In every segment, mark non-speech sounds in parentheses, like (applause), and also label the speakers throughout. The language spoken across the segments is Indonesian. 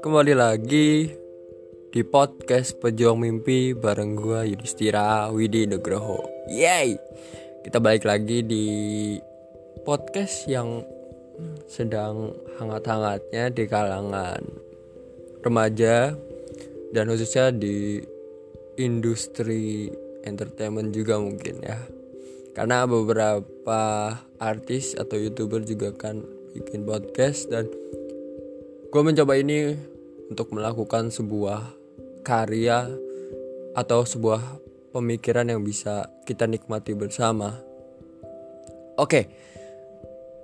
Speaker 1: Kembali lagi di podcast Pejuang Mimpi bareng gua Yudhistira Widi Nugroho. Yay! Kita balik lagi di podcast yang sedang hangat-hangatnya di kalangan remaja dan khususnya di industri entertainment juga mungkin ya. Karena beberapa artis atau youtuber juga kan bikin podcast dan gue mencoba ini untuk melakukan sebuah karya atau sebuah pemikiran yang bisa kita nikmati bersama. Oke, okay.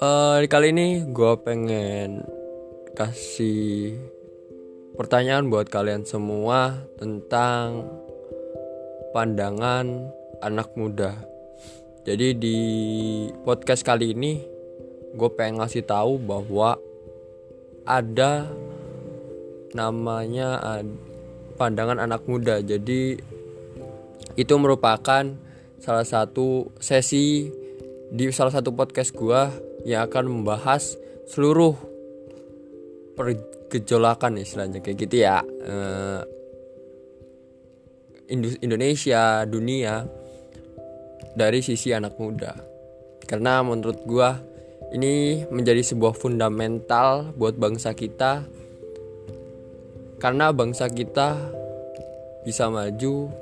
Speaker 1: uh, kali ini gue pengen kasih pertanyaan buat kalian semua tentang pandangan anak muda. Jadi di podcast kali ini gue pengen ngasih tahu bahwa ada namanya pandangan anak muda. Jadi itu merupakan salah satu sesi di salah satu podcast gua yang akan membahas seluruh pergejolakan istilahnya kayak gitu ya. Uh, Indonesia, dunia dari sisi anak muda. Karena menurut gua ini menjadi sebuah fundamental buat bangsa kita. Karena bangsa kita bisa maju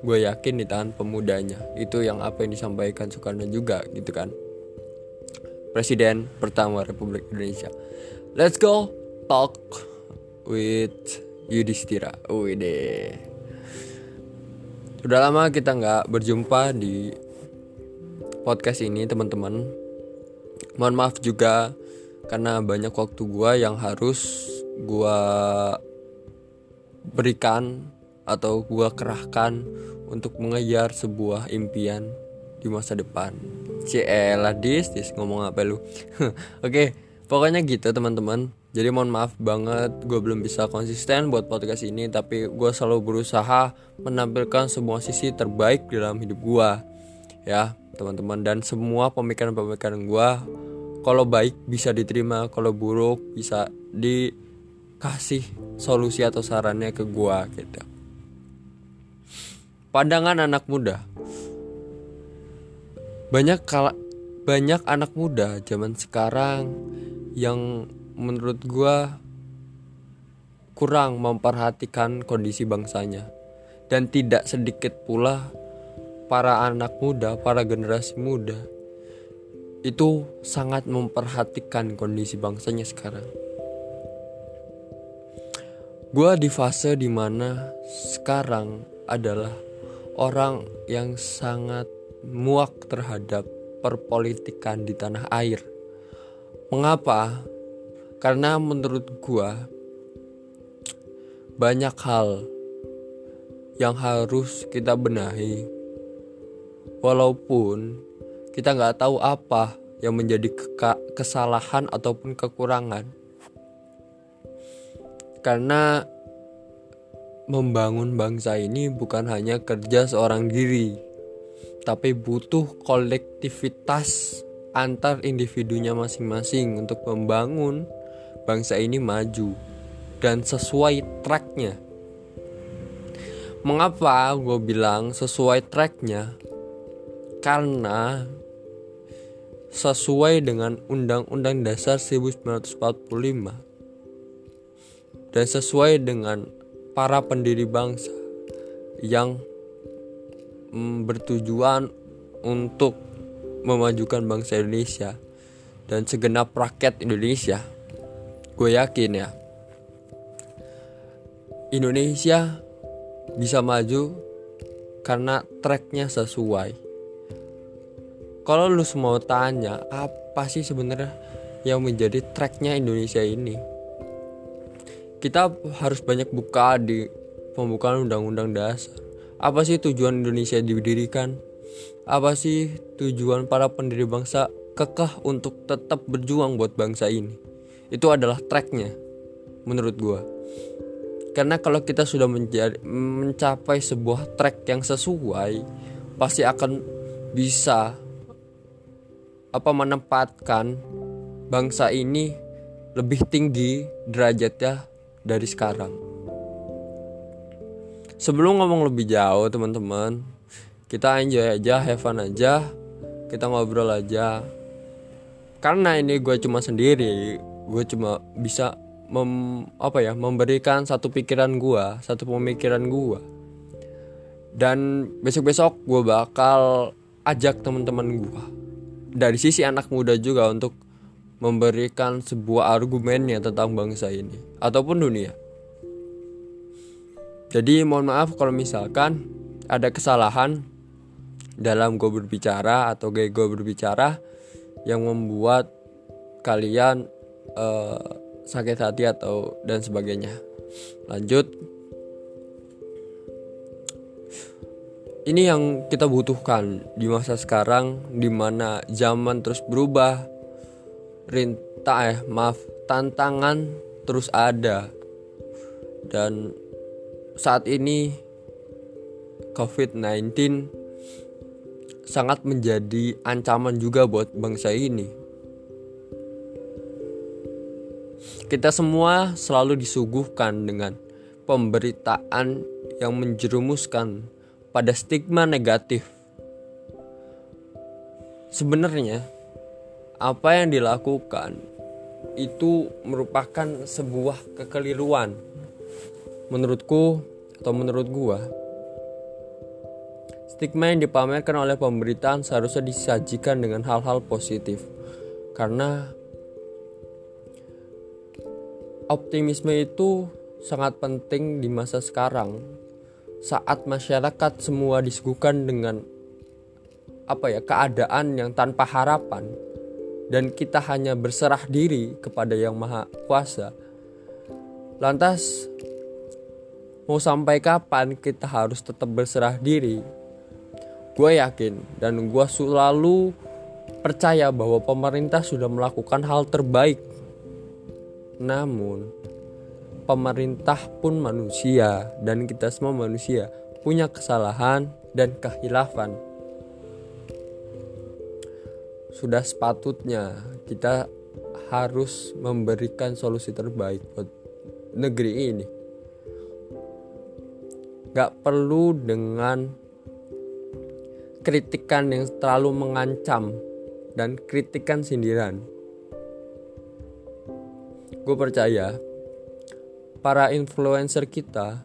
Speaker 1: gue yakin di tangan pemudanya. Itu yang apa yang disampaikan Soekarno juga gitu kan. Presiden pertama Republik Indonesia. Let's go talk with Yudhistira. Deh udah lama kita nggak berjumpa di podcast ini teman-teman mohon maaf juga karena banyak waktu gue yang harus gue berikan atau gua kerahkan untuk mengejar sebuah impian di masa depan. Cielah dis, dis ngomong apa lu? (laughs) Oke, okay, pokoknya gitu teman-teman. Jadi mohon maaf banget gue belum bisa konsisten buat podcast ini Tapi gue selalu berusaha menampilkan semua sisi terbaik dalam hidup gue Ya teman-teman Dan semua pemikiran-pemikiran gue Kalau baik bisa diterima Kalau buruk bisa di kasih solusi atau sarannya ke gua gitu. Pandangan anak muda. Banyak kala, banyak anak muda zaman sekarang yang menurut gua kurang memperhatikan kondisi bangsanya dan tidak sedikit pula para anak muda, para generasi muda itu sangat memperhatikan kondisi bangsanya sekarang. Gue di fase di mana sekarang adalah orang yang sangat muak terhadap perpolitikan di tanah air. Mengapa? Karena menurut gue banyak hal yang harus kita benahi. Walaupun kita nggak tahu apa yang menjadi kesalahan ataupun kekurangan karena membangun bangsa ini bukan hanya kerja seorang diri, tapi butuh kolektivitas antar individunya masing-masing untuk membangun bangsa ini maju dan sesuai tracknya. Mengapa gue bilang sesuai tracknya? Karena sesuai dengan Undang-Undang Dasar 1945 dan sesuai dengan para pendiri bangsa yang mm, bertujuan untuk memajukan bangsa Indonesia dan segenap rakyat Indonesia. Gue yakin ya, Indonesia bisa maju karena tracknya sesuai. Kalau lu semua tanya apa sih sebenarnya yang menjadi tracknya Indonesia ini? kita harus banyak buka di pembukaan undang-undang dasar. Apa sih tujuan Indonesia didirikan? Apa sih tujuan para pendiri bangsa kekeh untuk tetap berjuang buat bangsa ini? Itu adalah tracknya menurut gue. Karena kalau kita sudah menjadi, mencapai sebuah track yang sesuai, pasti akan bisa apa menempatkan bangsa ini lebih tinggi derajatnya dari sekarang. Sebelum ngomong lebih jauh teman-teman, kita enjoy aja, have fun aja, kita ngobrol aja. Karena ini gue cuma sendiri, gue cuma bisa mem, apa ya memberikan satu pikiran gue, satu pemikiran gue. Dan besok-besok gue bakal ajak teman-teman gue dari sisi anak muda juga untuk memberikan sebuah argumennya tentang bangsa ini ataupun dunia. Jadi mohon maaf kalau misalkan ada kesalahan dalam gue berbicara atau gaya gue berbicara yang membuat kalian uh, sakit hati atau dan sebagainya. Lanjut. Ini yang kita butuhkan di masa sekarang di mana zaman terus berubah. Rintah eh maaf, tantangan terus ada. Dan saat ini COVID-19 sangat menjadi ancaman juga buat bangsa ini. Kita semua selalu disuguhkan dengan pemberitaan yang menjerumuskan pada stigma negatif. Sebenarnya, apa yang dilakukan itu merupakan sebuah kekeliruan. Menurutku atau menurut gua, stigma yang dipamerkan oleh pemberitaan seharusnya disajikan dengan hal-hal positif. Karena optimisme itu sangat penting di masa sekarang saat masyarakat semua disuguhkan dengan apa ya keadaan yang tanpa harapan dan kita hanya berserah diri kepada yang maha kuasa. Lantas mau sampai kapan kita harus tetap berserah diri? Gue yakin dan gue selalu percaya bahwa pemerintah sudah melakukan hal terbaik namun pemerintah pun manusia dan kita semua manusia punya kesalahan dan kehilafan. Sudah sepatutnya kita harus memberikan solusi terbaik buat negeri ini. Gak perlu dengan kritikan yang terlalu mengancam dan kritikan sindiran. Gue percaya para influencer kita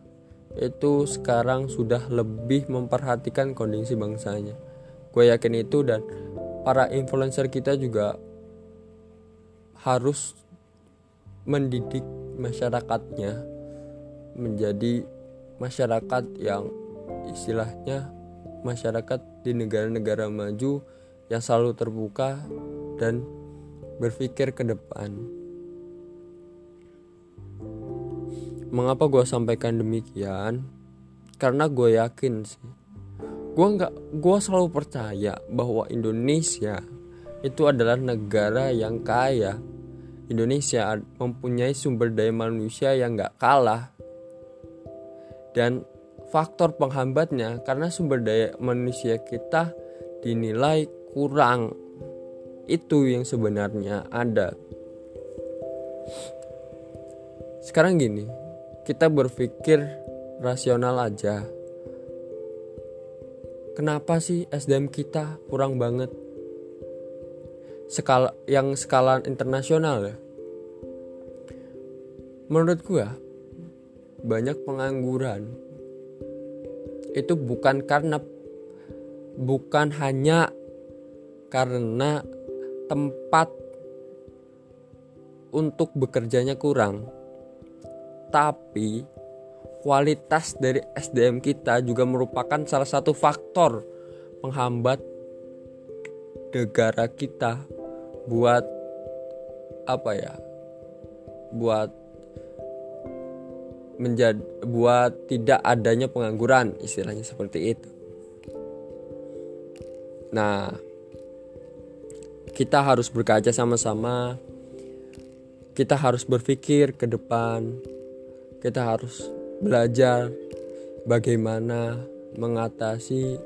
Speaker 1: itu sekarang sudah lebih memperhatikan kondisi bangsanya. Gue yakin itu dan para influencer kita juga harus mendidik masyarakatnya menjadi masyarakat yang istilahnya masyarakat di negara-negara maju yang selalu terbuka dan berpikir ke depan. Mengapa gue sampaikan demikian? Karena gue yakin sih. Gue nggak, gue selalu percaya bahwa Indonesia itu adalah negara yang kaya. Indonesia mempunyai sumber daya manusia yang nggak kalah. Dan faktor penghambatnya karena sumber daya manusia kita dinilai kurang. Itu yang sebenarnya ada. Sekarang gini, kita berpikir rasional aja. Kenapa sih SDM kita kurang banget? Skala yang skala internasional ya. Menurut gua banyak pengangguran itu bukan karena bukan hanya karena tempat untuk bekerjanya kurang tapi kualitas dari SDM kita juga merupakan salah satu faktor penghambat negara kita buat apa ya buat menjadi buat tidak adanya pengangguran istilahnya seperti itu. Nah kita harus berkaca sama-sama. Kita harus berpikir ke depan kita harus belajar bagaimana mengatasi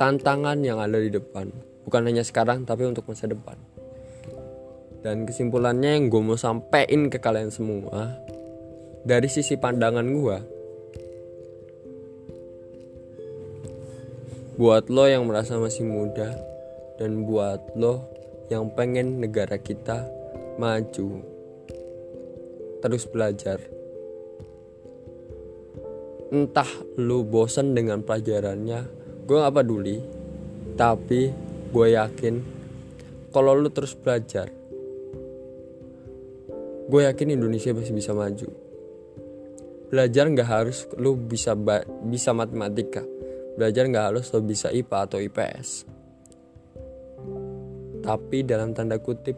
Speaker 1: tantangan yang ada di depan. bukan hanya sekarang tapi untuk masa depan dan kesimpulannya yang gue mau sampein ke kalian semua dari sisi pandangan gue buat lo yang merasa masih muda dan buat lo yang pengen negara kita maju terus belajar. Entah lu bosan dengan pelajarannya gue gak peduli. Tapi gue yakin kalau lu terus belajar gue yakin Indonesia masih bisa maju. Belajar nggak harus lu bisa bisa matematika. Belajar nggak harus lo bisa IPA atau IPS tapi dalam tanda kutip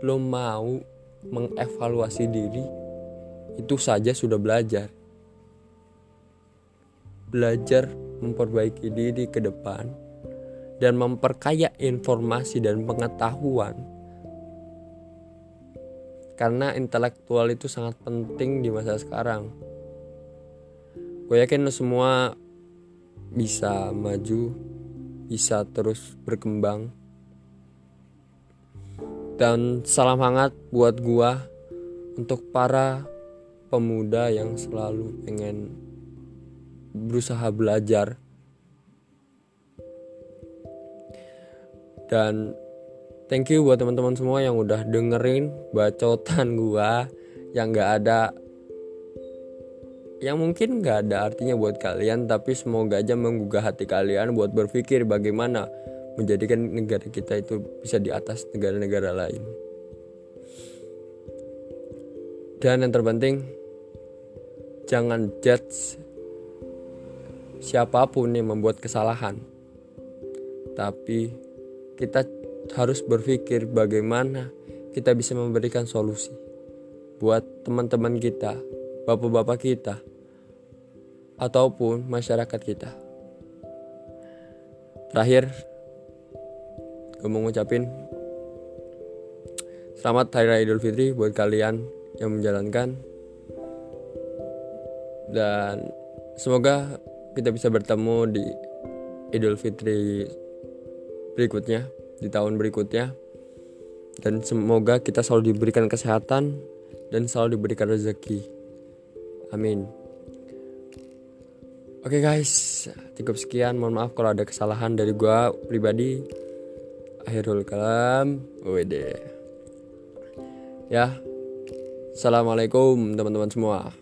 Speaker 1: lo mau mengevaluasi diri itu saja sudah belajar. Belajar memperbaiki diri ke depan dan memperkaya informasi dan pengetahuan. Karena intelektual itu sangat penting di masa sekarang. Gue yakin lo semua bisa maju bisa terus berkembang dan salam hangat buat gua untuk para pemuda yang selalu pengen berusaha belajar. Dan thank you buat teman-teman semua yang udah dengerin bacotan gua yang gak ada yang mungkin gak ada artinya buat kalian tapi semoga aja menggugah hati kalian buat berpikir bagaimana menjadikan negara kita itu bisa di atas negara-negara lain dan yang terpenting jangan judge siapa pun yang membuat kesalahan. Tapi kita harus berpikir bagaimana kita bisa memberikan solusi buat teman-teman kita, bapak-bapak kita, ataupun masyarakat kita. Terakhir, gue mau ngucapin selamat Hari Raya Idul Fitri buat kalian yang menjalankan. Dan semoga kita bisa bertemu di Idul Fitri berikutnya di tahun berikutnya. Dan semoga kita selalu diberikan kesehatan dan selalu diberikan rezeki. Amin. Oke okay guys. Cukup sekian. Mohon maaf kalau ada kesalahan dari gua pribadi akhirul kalam wede ya assalamualaikum teman-teman semua